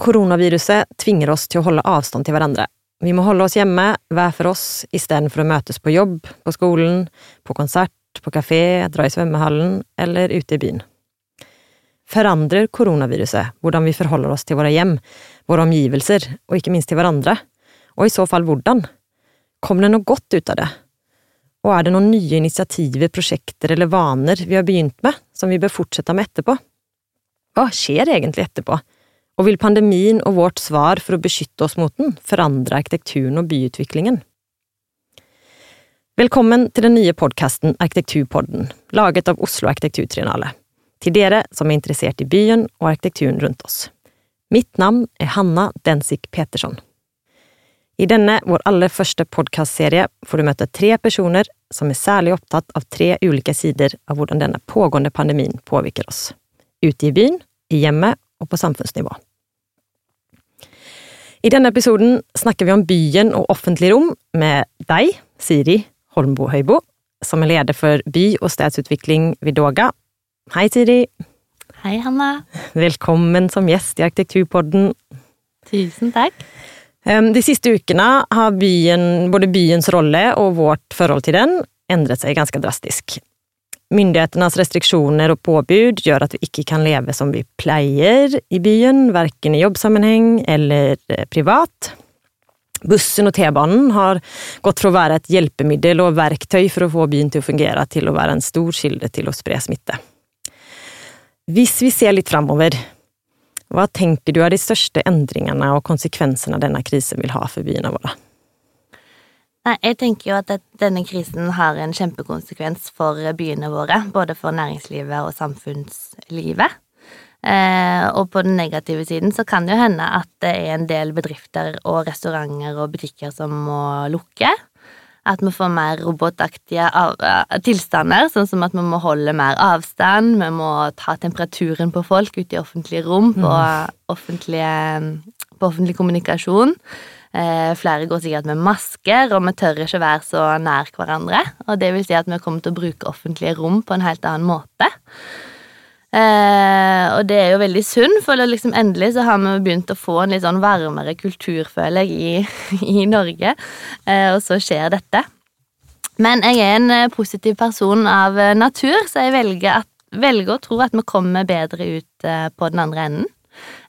Koronaviruset tvinger oss til å holde avstand til hverandre. Vi må holde oss hjemme, hver for oss, istedenfor å møtes på jobb, på skolen, på konsert, på kafé, dra i svømmehallen eller ute i byen. Forandrer koronaviruset hvordan vi forholder oss til våre hjem, våre omgivelser, og ikke minst til hverandre? Og i så fall hvordan? Kom det noe godt ut av det? Og er det noen nye initiativer, prosjekter eller vaner vi har begynt med, som vi bør fortsette med etterpå? Hva skjer egentlig etterpå? Og vil pandemien og vårt svar for å beskytte oss mot den forandre arkitekturen og byutviklingen? Velkommen til den nye podkasten Arkitekturpodden, laget av Oslo Arkitekturtriennale. Til dere som er interessert i byen og arkitekturen rundt oss. Mitt navn er Hanna Densik Petersson. I denne, vår aller første podkastserie, får du møte tre personer som er særlig opptatt av tre ulike sider av hvordan denne pågående pandemien påvirker oss. Ute i byen, i hjemmet og på samfunnsnivå. I denne episoden snakker vi om byen og offentlig rom med deg, Siri Holmbo Høibo, som er leder for by- og stedsutvikling ved Doga. Hei, Siri. Hei, Hanna. Velkommen som gjest i Arkitekturpodden. Tusen takk. De siste ukene har byen, både byens rolle og vårt forhold til den endret seg ganske drastisk. Myndighetenes restriksjoner og påbud gjør at vi ikke kan leve som vi pleier i byen, verken i jobbsammenheng eller eh, privat. Bussen og T-banen har gått fra å være et hjelpemiddel og verktøy for å få byen til å fungere, til å være en stor kilde til å spre smitte. Hvis vi ser litt framover, hva tenker du er de største endringene og konsekvensene denne krisen vil ha for byene våre? Nei, jeg tenker jo at denne krisen har en kjempekonsekvens for byene våre. Både for næringslivet og samfunnslivet. Eh, og på den negative siden så kan det jo hende at det er en del bedrifter og restauranter og butikker som må lukke. At vi får mer robotaktige tilstander, sånn som at vi må holde mer avstand, vi må ta temperaturen på folk ute i offentlige rom, på, mm. offentlige, på offentlig kommunikasjon. Eh, flere går sikkert med masker, og vi tør ikke være så nær hverandre. Og det vil si at vi kommer til å bruke offentlige rom på en helt annen måte. Eh, og det er jo veldig synd, for liksom endelig så har vi begynt å få en litt sånn varmere kultur, føler jeg, i, i Norge. Eh, og så skjer dette. Men jeg er en eh, positiv person av eh, natur, så jeg velger, at, velger å tro at vi kommer bedre ut på den andre enden.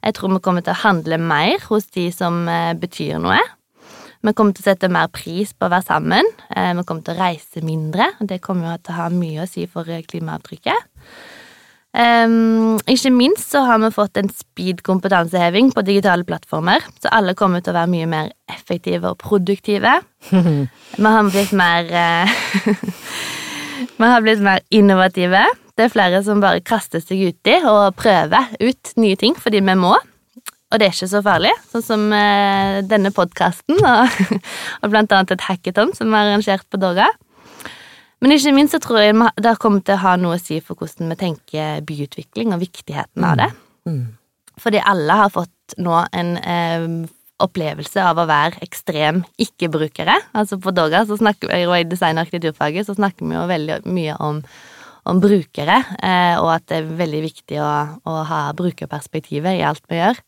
Jeg tror vi kommer til å handle mer hos de som eh, betyr noe. Vi kommer til å sette mer pris på å være sammen. Eh, vi kommer til å reise mindre, og det kommer jo til å ha mye å si for eh, klimaavtrykket. Um, ikke minst så har vi fått en speed kompetanseheving på digitale plattformer, så alle kommer til å være mye mer effektive og produktive. vi har blitt mer Vi har blitt mer innovative. Det er flere som bare kaster seg uti og prøver ut nye ting fordi vi må. Og det er ikke så farlig, sånn som eh, denne podkasten og, og, blant annet et hackathon som er arrangert på Dora. Men ikke minst så tror jeg det har kommet til å ha noe å si for hvordan vi tenker byutvikling og viktigheten av det. Mm. Mm. Fordi alle har fått nå en eh, opplevelse av å være ekstrem ikke-brukere. Altså på Dora så snakker vi, og i design- og arkitekturfaget så snakker vi jo veldig mye om om brukere, eh, og at det er veldig viktig å, å ha brukerperspektivet i alt vi gjør.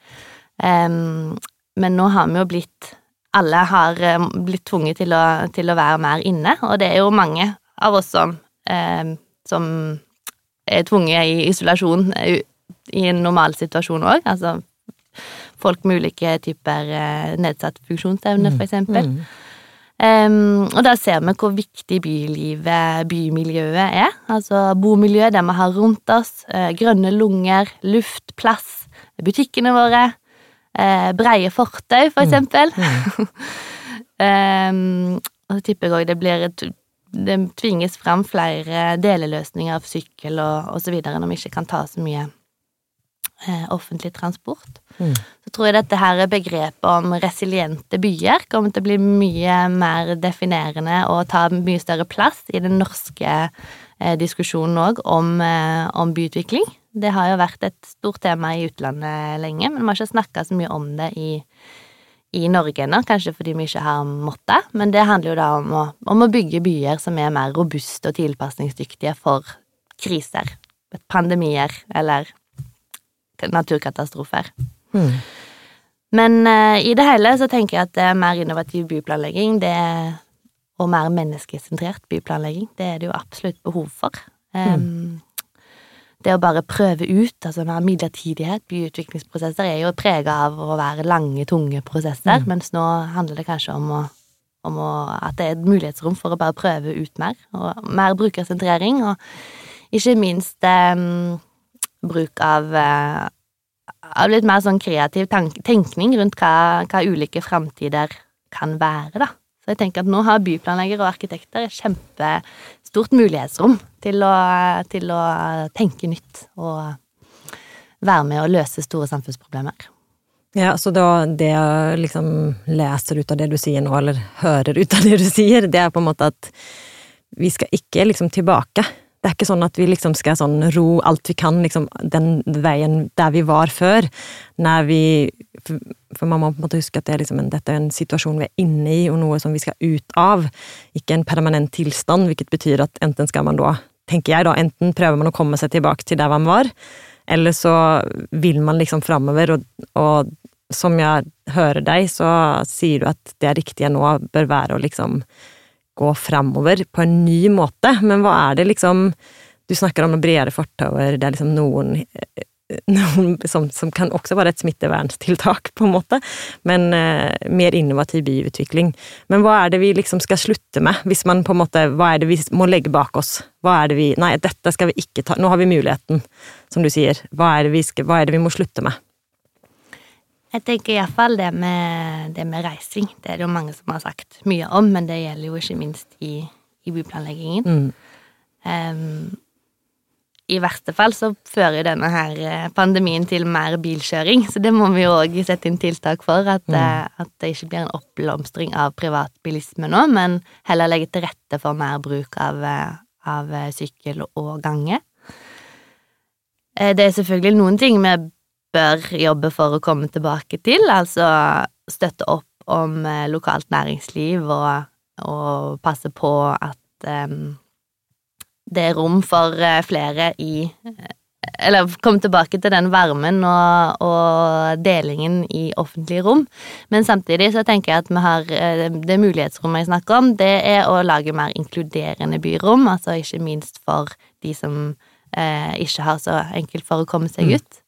Um, men nå har vi jo blitt Alle har eh, blitt tvunget til å, til å, være mer inne, og det er jo mange av oss som, um, som er tvunget i isolasjon eh, i en normal situasjon òg. Altså folk med ulike typer nedsatt funksjonsevne, for eksempel. Mm. Um, og da ser vi hvor viktig bylivet, bymiljøet er. Altså bomiljø, det vi har rundt oss. Uh, grønne lunger, luft, plass. Butikkene våre. Uh, breie fortau, for mm. eksempel. Mm. um, og så tipper jeg òg det blir Det tvinges fram flere deleløsninger av sykkel og, osv. når vi ikke kan ta så mye offentlig transport. Mm. Så tror jeg dette her begrepet om resiliente byer kommer til å bli mye mer definerende og ta mye større plass i den norske eh, diskusjonen òg om, eh, om, byutvikling. Det har jo vært et stort tema i utlandet lenge, men vi har ikke snakka så mye om det i, i Norge ennå, kanskje fordi vi ikke har måttet. Men det handler jo da om å, om å bygge byer som er mer robuste og tilpasningsdyktige for kriser, pandemier eller naturkatastrofer. Mm. Men uh, i det hele så tenker jeg at det er mer innovativ byplanlegging det og mer menneskesentrert byplanlegging, det er det jo absolutt behov for. Um, mm. Det å bare prøve ut, altså mer midlertidighet, byutviklingsprosesser, er jo prega av å være lange, tunge prosesser, mm. mens nå handler det kanskje om, å, om å, at det er et mulighetsrom for å bare prøve ut mer, og mer brukersentrering, og ikke minst um, bruk av uh, av litt mer sånn kreativ tenkning rundt hva, hva ulike framtider kan være, da. Så jeg tenker at nå har byplanleggere og arkitekter et kjempestort mulighetsrom til å, til å tenke nytt og være med å løse store samfunnsproblemer. Ja, så da det jeg liksom leser ut av det du sier nå, eller hører ut av det du sier, det er på en måte at vi skal ikke liksom tilbake det er ikke sånn at vi liksom skal sånn ro alt vi kan liksom den veien der vi var før. Når vi For man må på en måte huske at det er liksom en, dette er en situasjon vi er inne i, og noe som vi skal ut av. Ikke en permanent tilstand, hvilket betyr at enten skal man da, tenker jeg da, enten prøver man å komme seg tilbake til der man var, eller så vil man liksom framover, og, og som jeg hører deg, så sier du at det riktige nå bør være å liksom gå framover på en ny måte, men hva er det liksom Du snakker om noen bredere fortauer, det er liksom noen, noen som, som, kan også være et smitteverntiltak, på en måte, men eh, mer innovativ byutvikling. Men hva er det vi liksom skal slutte med, hvis man på en måte Hva er det vi må legge bak oss? Hva er det vi Nei, dette skal vi ikke ta Nå har vi muligheten, som du sier. Hva er det vi, skal, hva er det vi må slutte med? Jeg tenker iallfall det, med, det med reising. Det er det jo mange som har sagt mye om, men det gjelder jo ikke minst i, i byplanleggingen. Mm. Um, I verste fall så fører jo denne her eh, pandemien til mer bilkjøring, så det må vi jo òg sette inn tiltak for. At, mm. Eh, at, det ikke blir en oppblomstring av privatbilisme nå, men heller legge til rette for mer bruk av, eh, av sykkel og gange. Det er selvfølgelig noen ting med bør jobbe for å komme tilbake til, altså støtte opp om eh, lokalt næringsliv og, og passe på at um, det er rom for uh, flere i Eller komme tilbake til den varmen og, og, delingen i offentlige rom. Men samtidig så tenker jeg at vi har det mulighetsrommet jeg snakker om, det er å lage mer inkluderende byrom, altså ikke minst for de som eh, ikke har så enkelt for å komme seg mm. ut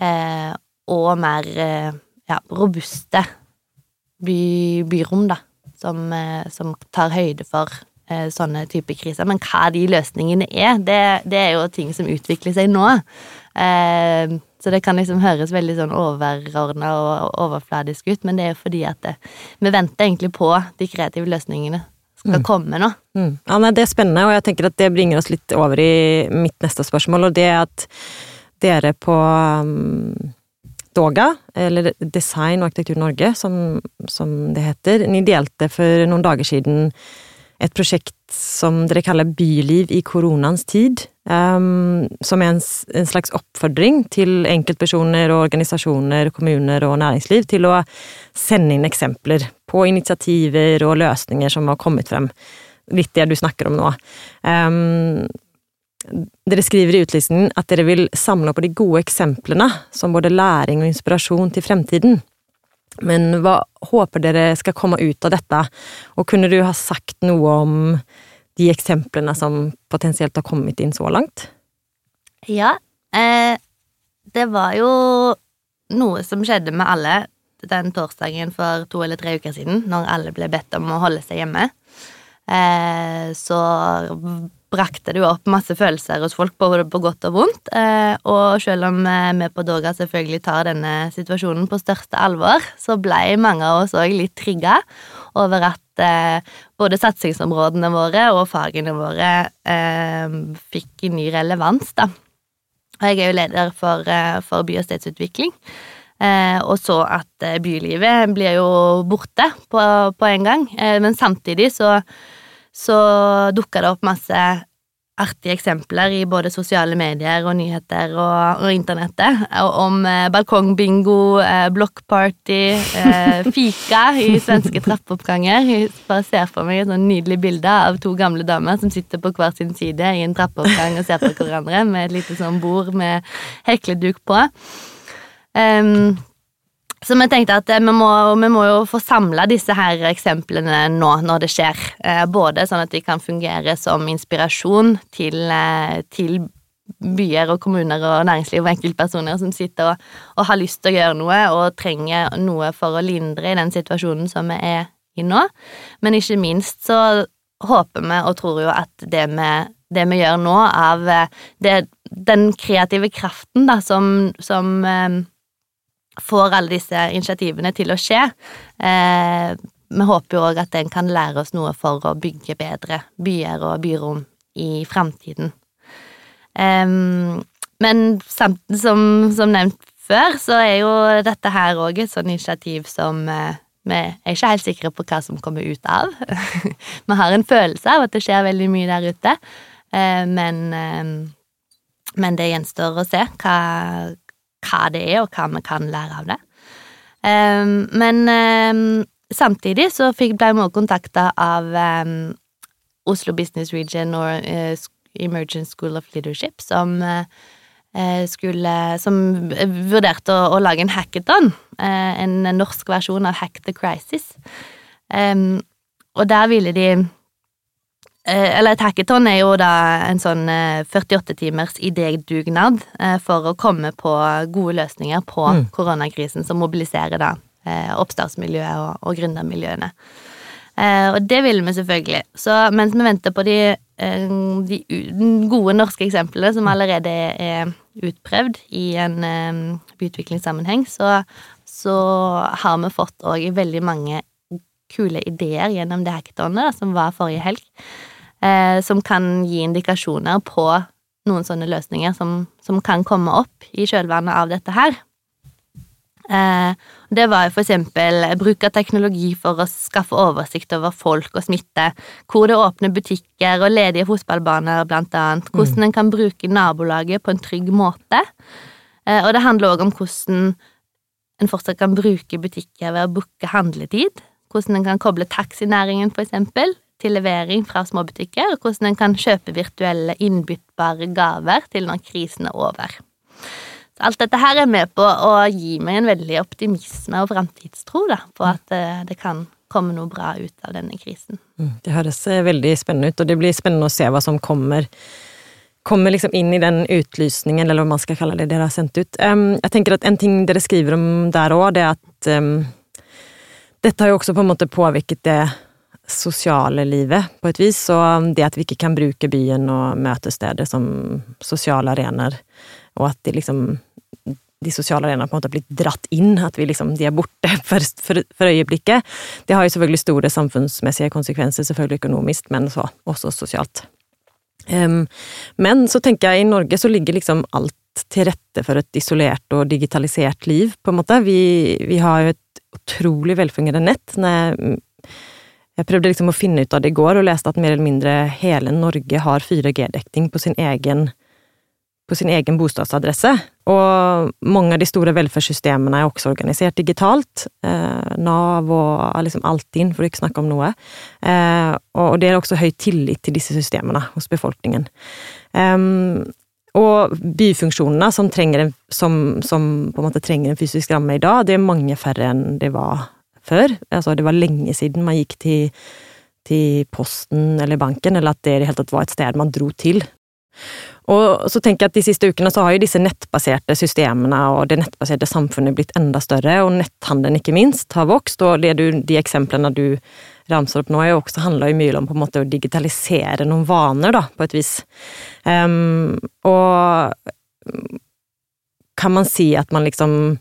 eh, og mer eh, ja, robuste by, byrom, da, som, eh, som, tar høyde for eh, sånne typer kriser. Men hva de løsningene er, det, det, er jo ting som utvikler seg nå. Eh, så det kan liksom høres veldig sånn overordna og overfladisk ut, men det er jo fordi at det, vi venter egentlig på de kreative løsningene skal mm. komme nå. Mm. Ja, nei, Det er spennende, og jeg tenker at det bringer oss litt over i mitt neste spørsmål, og det er at dere på um, Doga, eller Design og arkitektur Norge, som, som, det heter, ni delte for noen dager siden et prosjekt som dere kaller Byliv i koronans tid, um, som er en, en, slags oppfordring til enkeltpersoner og organisasjoner, kommuner og næringsliv til å sende inn eksempler på initiativer og løsninger som har kommet frem. Litt det du snakker om nå. Um, dere skriver i utlysningen at dere vil samle opp de gode eksemplene som både læring og inspirasjon til fremtiden. Men hva håper dere skal komme ut av dette, og kunne du ha sagt noe om de eksemplene som potensielt har kommet inn så langt? Ja, eh, det var jo noe som skjedde med alle den torsdagen for to eller tre uker siden, når alle ble bedt om å holde seg hjemme. Eh, så brakte det jo opp masse følelser hos folk, både på godt og vondt. Eh, og selv om vi på Doga selvfølgelig tar denne situasjonen på største alvor, så ble mange av oss òg litt trigga over at eh, både satsingsområdene våre og fagene våre eh, fikk ny relevans, da. Og jeg er jo leder for, for by- og stedsutvikling. og så at bylivet blir jo borte på, på en gang. men samtidig så så dukka det opp masse artige eksempler i både sosiale medier og nyheter og, og internettet om eh, balkongbingo, eh, blokkparty, eh, fika i svenske trappeoppganger. Jeg bare ser for meg et sånn nydelig bilde av to gamle damer som sitter på hver sin side i en trappeoppgang og ser på hverandre med et lite sånn bord med hekleduk på. Um, så vi tenkte at vi må, vi må jo få samla disse her eksemplene nå når det skjer. Både sånn at de kan fungere som inspirasjon til, til byer og kommuner og næringsliv og enkeltpersoner som sitter og, og, har lyst til å gjøre noe og trenger noe for å lindre i den situasjonen som vi er i nå. Men ikke minst så håper vi og tror jo at det vi, det vi gjør nå, av det, den kreative kraften da, som, som eh, får alle disse initiativene til å skje eh, Vi håper jo òg at den kan lære oss noe for å bygge bedre byer og byrom i framtiden. Men samt, som, som, nevnt før, så er jo dette her òg et sånt initiativ som uh, vi er ikke helt sikre på hva som kommer ut av. vi har en følelse av at det skjer veldig mye der ute, uh, men, men det gjenstår å se hva, hva, det er, og hva vi kan lære av det. men samtidig så ble vi også kontakta av Oslo Business Region og Emergent School of Leadership, som eh, skulle Som vurderte å, å lage en hackathon. Eh, en norsk versjon av Hack the Crisis. og der ville de eh, Eller et hackathon er jo da en sånn 48 timers idédugnad for å komme på gode løsninger på mm. koronakrisen, som mobiliserer da oppstartsmiljøet og, og gründermiljøene. og det vil vi selvfølgelig. Så mens vi venter på de Eh, de gode norske eksemplene som allerede er utprøvd i en byutviklingssammenheng, så, så, har vi fått òg veldig mange kule ideer gjennom det hackathonet som var forrige helg, eh, som kan gi indikasjoner på noen sånne løsninger som, som kan komme opp i kjølvannet av dette her. Eh, det var for eksempel bruk av teknologi for å skaffe oversikt over folk og smitte, hvor det åpner butikker og ledige fotballbaner, blant annet, hvordan mm. en kan bruke nabolaget på en trygg måte. Eh, og det handler òg om hvordan en fortsatt kan bruke butikker ved å booke handletid, hvordan en kan koble taxinæringen, eksempel, til levering fra småbutikker, og hvordan en kan kjøpe virtuelle innbyttbare gaver til når krisen er over. Alt dette her er med på å gi meg en veldig optimisme og framtidstro på at eh, det kan komme noe bra ut av denne krisen. Mm, det høres eh, veldig spennende ut, og det blir spennende å se hva som kommer kommer liksom inn i den utlysningen, eller hva man skal kalle det, dere har sendt ut. Um, jeg tenker at En ting dere skriver om der òg, det er at um, dette har jo også på en måte påvirket det sosiale livet, på et vis. Og det at vi ikke kan bruke byen og møtesteder som sosiale arenaer, og at de liksom de sosiale arenaene på en måte har blitt dratt inn, at vi liksom, de er borte for, for, for, øyeblikket. Det har jo selvfølgelig store samfunnsmessige konsekvenser, selvfølgelig økonomisk, men så, også sosialt. Um, men så tenker jeg i Norge så ligger liksom alt til rette for et isolert og digitalisert liv, på en måte. Vi, vi har jo et utrolig velfungerende nett. Jeg, jeg prøvde liksom å finne ut av det i går, og leste at mer eller mindre hele Norge har 4G-dekning på sin egen på sin egen bostadsadresse. Og mange av de store velferdssystemene er også organisert digitalt. Eh, Nav og liksom Altinn, for å ikke snakke om noe. Eh, og det er også høy tillit til disse systemene hos befolkningen. Eh, og byfunksjonene som, en, som, som på en måte trenger en fysisk ramme i dag, det er mange færre enn det var før. Altså, det var lenge siden man gikk til, til posten eller banken, eller at det i det hele tatt var et sted man dro til. Og så tenker jeg at De siste ukene så har jo disse nettbaserte systemene og det nettbaserte samfunnet blitt enda større, og netthandelen ikke minst har vokst. og du, De eksemplene du ramser opp nå, er jo også handler jo mye om på en måte å digitalisere noen vaner, da, på et vis. Um, og kan man si at man liksom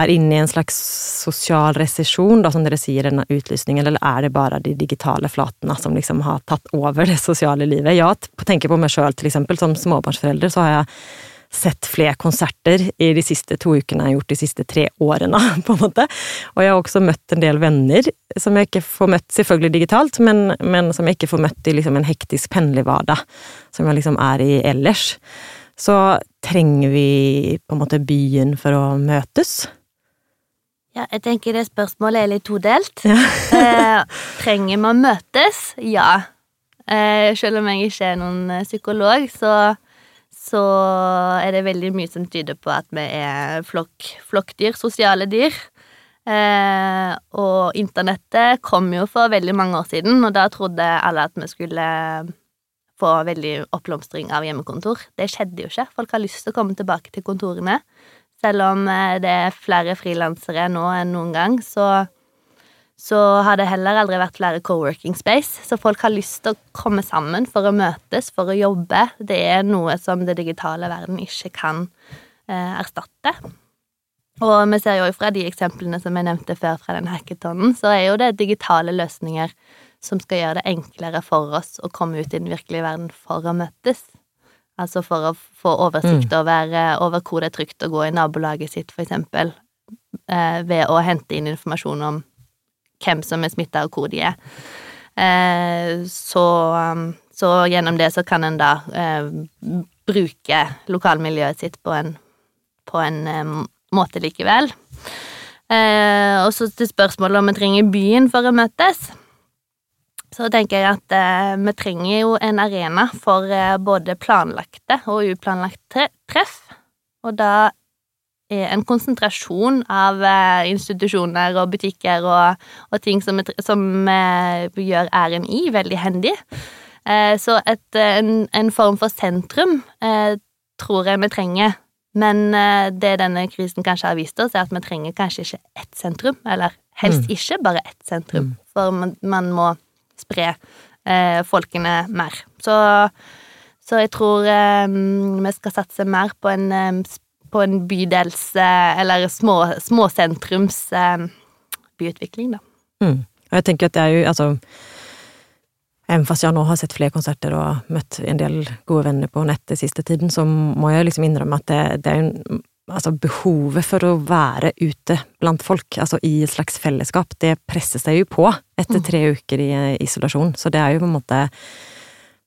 er inne i en slags sosial resesjon, som dere sier denne utlysningen, eller er det bare de digitale flatene som liksom har tatt over det sosiale livet? Jeg tenker på meg sjøl, til som småbarnsforelder, så har jeg sett flere konserter i de siste to ukene jeg har gjort de siste tre årene, på en måte. Og jeg har også møtt en del venner som jeg ikke får møtt selvfølgelig digitalt, men, men som jeg ikke får møtt i liksom en hektisk pendlerhverdag, som jeg liksom er i ellers. Så trenger vi på en måte byen for å møtes? Ja, jeg tenker det spørsmålet er litt todelt. Ja. eh, trenger man møtes? Ja. Eh, selv om jeg ikke er noen eh, psykolog, så, så, er det veldig mye som tyder på at vi er flokk, flokkdyr, sosiale dyr. Eh, og internettet kom jo for veldig mange år siden, og da trodde alle at vi skulle få veldig oppblomstring av hjemmekontor. Det skjedde jo ikke. Folk har lyst til å komme tilbake til kontorene. Selv om eh, det er flere frilansere nå enn noen gang, så, så har det heller aldri vært flere co-working space. Så folk har lyst til å komme sammen for å møtes, for å jobbe. Det er noe som det digitale verden ikke kan eh, erstatte. Og vi ser jo fra de eksemplene som jeg nevnte før fra den hacketonen, så er jo det digitale løsninger som skal gjøre det enklere for oss å komme ut i den virkelige verden for å møtes. Altså for å få oversikt mm. over, hvor det er trygt å gå i nabolaget sitt, for eksempel, eh, ved å hente inn informasjon om hvem som er smitta, og hvor de er. Eh, så, um, så, gjennom det så kan en da eh, bruke lokalmiljøet sitt på en, på en eh, måte likevel. Eh, og så til spørsmålet om vi trenger byen for å møtes. Så tenker jeg at eh, vi trenger jo en arena for eh, både planlagte og uplanlagte treff. Og da er en konsentrasjon av eh, institusjoner og butikker og, og ting som, som eh, gjør i veldig hendig. Eh, så et, en, en, form for sentrum tror jeg vi trenger men eh, det denne krisen kanskje har vist oss, er at vi trenger kanskje ikke ett sentrum, eller helst mm. ikke bare ett sentrum, mm. for man, man, må spre eh, folkene mer. Så, så jeg tror eh, vi skal satse mer på en, eh, på en bydels- eh, eller små, småsentrums eh, byutvikling, da. Mm. Og jeg tenker at det er jo, altså fast jeg nå har sett flere konserter og møtt en del gode venner på nettet siste tiden, så må jeg liksom innrømme at det, det er en Altså, behovet for å være ute blant folk, altså i et slags fellesskap, det presser seg jo på etter mm. tre uker i isolasjon. Så det er jo på en måte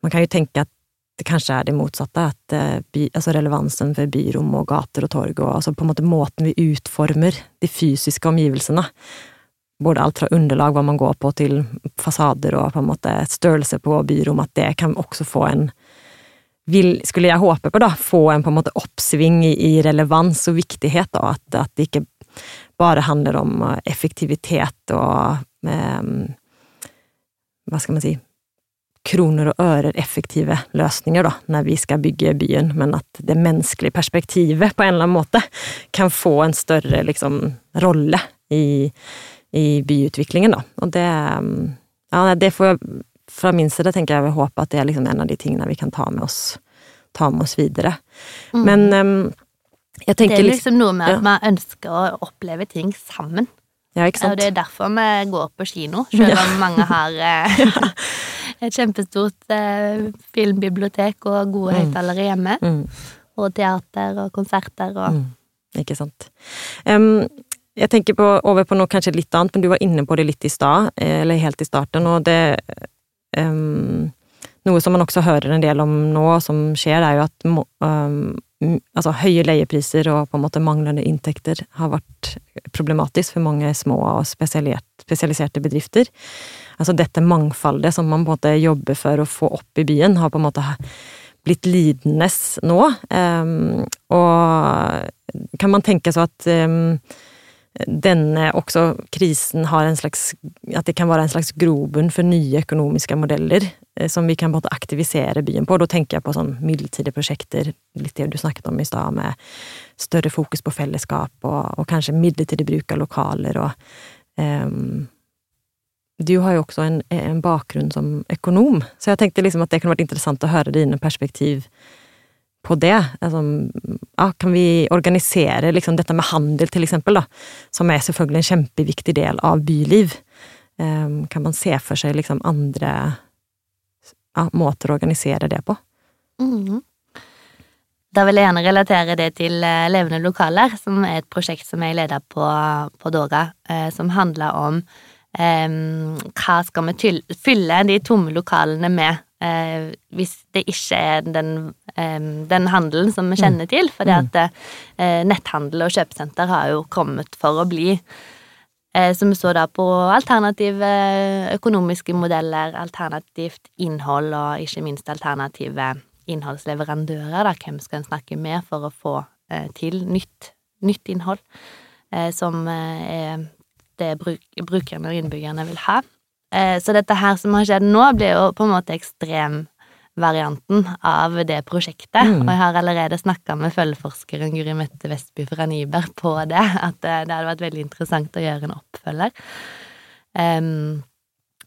Man kan jo tenke at det kanskje er det motsatte, at eh, by, altså relevansen for byrom og gater og torg, og altså på en måte måten vi utformer de fysiske omgivelsene, både alt fra underlag, hva man går på, til fasader og på en måte størrelse på byrom, at det kan også få en vil, skulle jeg håpe på, da, få en på en måte oppsving i, i relevans og viktighet, da, at, at, det ikke bare handler om eh, effektivitet og eh, Hva skal man si kroner og ører effektive løsninger, da, når vi skal bygge byen, men at det menneskelige perspektivet på en eller annen måte kan få en større liksom rolle i i byutviklingen, da. Og det Ja, det får jeg Fra min side tenker jeg vil håpe at det er liksom en av de tingene vi kan ta med oss, ta med oss videre. Mm. Men um, jeg tenker Det er liksom noe med at ja. man ønsker å oppleve ting sammen. Ja, ikke sant? Og det er derfor vi går på kino, selv om mange har eh, et kjempestort eh, filmbibliotek og gode mm. høyttalere hjemme. Mm. Og teater og konserter og mm. Ikke sant. Um, jeg tenker på, over på noe kanskje litt annet, men du var inne på det litt i stad, eh, eller helt i starten, og det um, Noe som man også hører en del om nå, som skjer, er jo at um, altså, høye leiepriser og på en måte manglende inntekter har vært problematisk for mange små og spesialiserte bedrifter. Altså dette mangfoldet som man på en måte jobber for å få opp i byen, har på en måte blitt lidende nå. Um, og kan man tenke så at denne også krisen har en slags At det kan være en slags grobunn for nye økonomiske modeller eh, som vi kan både aktivisere byen på. Da tenker jeg på sånn midlertidige prosjekter, litt det du snakket om i stad, med større fokus på fellesskap og, og kanskje midlertidig bruk av lokaler og um, Du har jo også en, en, bakgrunn som økonom, så jeg tenkte liksom at det kunne vært interessant å høre dine perspektiv på det. Altså, ja, kan vi organisere liksom dette med handel, til eksempel, da, som er selvfølgelig en kjempeviktig del av byliv? Um, kan man se for seg liksom andre ja, måter å organisere det på? Mm. Da vil jeg gjerne relatere det til eh, Levende lokaler, som er et prosjekt som jeg leder på, på Dora, eh, som handler om eh, hva skal vi fylle de tomme lokalene med eh, hvis det ikke er den, eh, den handelen som vi kjenner til. For det mm. at eh, netthandel og kjøpesenter har jo kommet for å bli. Eh, så vi så da på alternative økonomiske modeller, alternativt innhold og ikke minst alternative innholdsleverandører. Da. Hvem skal en snakke med for å få eh, til nytt, nytt innhold? Eh, som er det bruk, brukerne og innbyggerne vil ha. Eh, så dette her som har skjedd nå, blir jo på en måte ekstremvarianten av det prosjektet. Mm. Og jeg har allerede snakka med følgeforskeren Guri Mette Vestby fra Nyberg på det, at det, det hadde vært veldig interessant å gjøre en oppfølger. Um,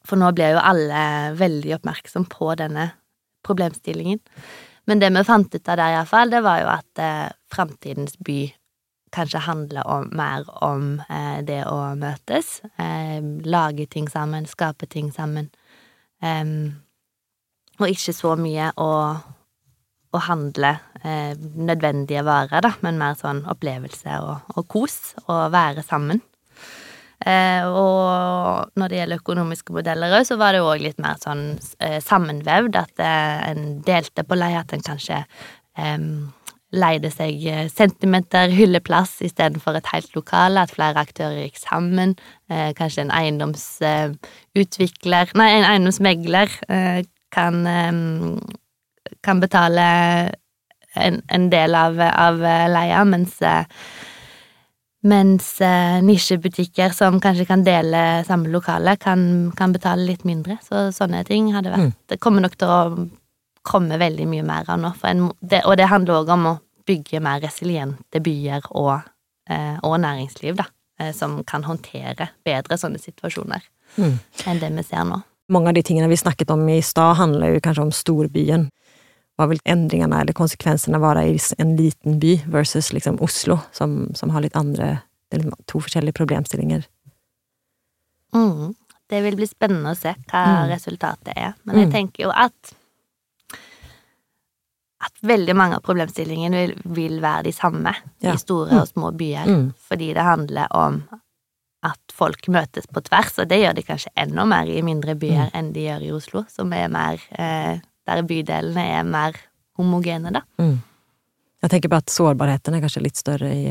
for nå blir jo alle veldig oppmerksom på denne problemstillingen. Men det vi fant ut av der, iallfall, det var jo at eh, framtidens by kanskje handler om, mer om eh, det å møtes. Eh, lage ting sammen, skape ting sammen. Og ikke så mye å, å handle eh, nødvendige varer, da, men mer sånn opplevelse og, og kos, og være sammen. Eh, og når det gjelder økonomiske modeller òg, så var det òg litt mer sånn eh, sammenvevd, at eh, en delte på leie, at en kanskje leide seg eh, centimeter hylleplass istedenfor et helt lokale, at flere aktører gikk sammen. Eh, kanskje en eiendomsutvikler Nei, en eiendomsmegler eh, kan, kan betale en, en del av, av leia, mens mens eh, nisjebutikker som kanskje kan dele samme lokale, kan, kan, betale litt mindre. Så sånne ting hadde vært mm. Det kommer nok til å komme veldig mye mer av nå. En, det, og det handler òg om å bygge mer resiliente byer og, eh, og næringsliv, da. Eh, som kan håndtere bedre sånne situasjoner mm. enn det vi ser nå. Mange av de tingene vi snakket om i stad, handler jo kanskje om storbyen. Hva vil endringene eller konsekvensene være i en liten by versus liksom Oslo, som, som har litt andre To forskjellige problemstillinger. Mm. Det vil bli spennende å se hva mm. resultatet er. Men jeg mm. tenker jo at at veldig mange av problemstillingene vil, vil være de samme ja. i store og små byer. Mm. Fordi det handler om at folk møtes på tvers, og det gjør de kanskje enda mer i mindre byer mm. enn de gjør i Oslo, som er mer eh, Der bydelene er mer homogene, da. Mm. Jeg tenker på at sårbarheten er kanskje litt større i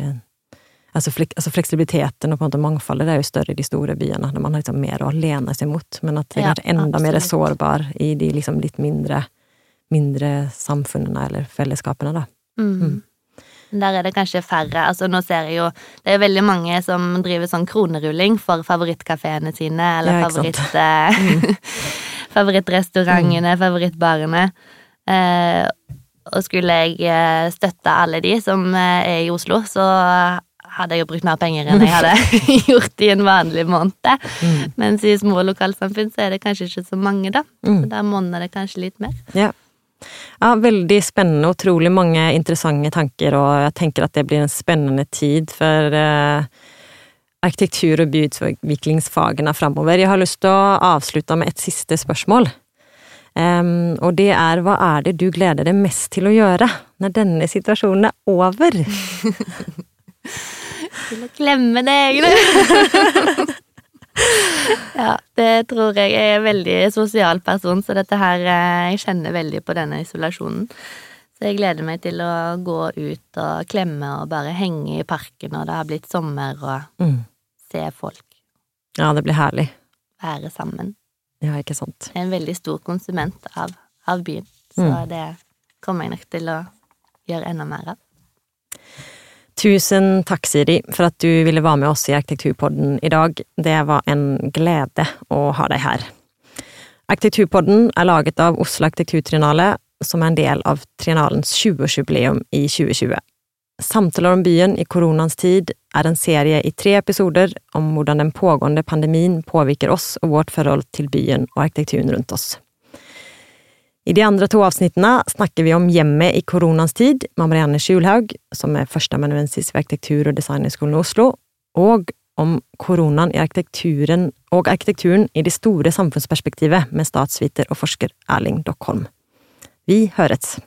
Altså, flek, altså fleksibiliteten og på en måte mangfoldet er jo større i de store byene, når man har liksom mer å lene seg mot, men at det er kanskje enda absolutt. mer sårbar i de liksom litt mindre, mindre samfunnene eller fellesskapene, da. Mm. Mm. Der er det kanskje færre. Altså, nå ser jeg jo Det er veldig mange som driver sånn kronerulling for favorittkafeene sine, eller ja, favoritt, mm. favorittrestaurantene, mm. favorittbarene. Eh, og skulle jeg eh, støtte alle de som eh, er i Oslo, så hadde jeg jo brukt mer penger enn jeg hadde gjort i en vanlig måned. Mm. Mens i små lokalsamfunn så er det kanskje ikke så mange, da. Mm. Så der monner det kanskje litt mer. Ja. Ja. veldig spennende. Utrolig mange interessante tanker, og jeg tenker at det blir en spennende tid for uh, arkitektur- og byutviklingsfagene framover. Jeg har lyst til å avslutte med et siste spørsmål. Um, og det er hva er det du gleder deg mest til å gjøre når denne situasjonen er over? til å klemme deg. ja, det tror jeg. Jeg er en veldig sosial person, så dette her eh, Jeg kjenner veldig på denne isolasjonen. Så jeg gleder meg til å gå ut og klemme og bare henge i parken når det har blitt sommer, og mm. se folk. Ja, det blir herlig. Være sammen. Ja, ikke sant. Jeg er en veldig stor konsument av, av byen, så mm. det kommer jeg nok til å gjøre enda mer av. Tusen takk, Siri, for at du ville være med oss i Arkitekturpodden i dag. Det var en glede å ha deg her. Arkitekturpodden er laget av Oslo Arkitekturtrinale, som er en del av Trinalens 20-årsjubileum i 2020. Samtaler om byen i koronaens tid er en serie i tre episoder om hvordan den pågående pandemien påvirker oss og vårt forhold til byen og arkitekturen rundt oss. I de andre to avsnittene snakker vi om hjemmet i koronans tid med Marianne Skjulhaug, som er førsteamanuensis ved Arkitektur- og designhøgskolen i Oslo, og om koronaen i arkitekturen og arkitekturen i det store samfunnsperspektivet med statsviter og forsker Erling Dockholm. Vi høres!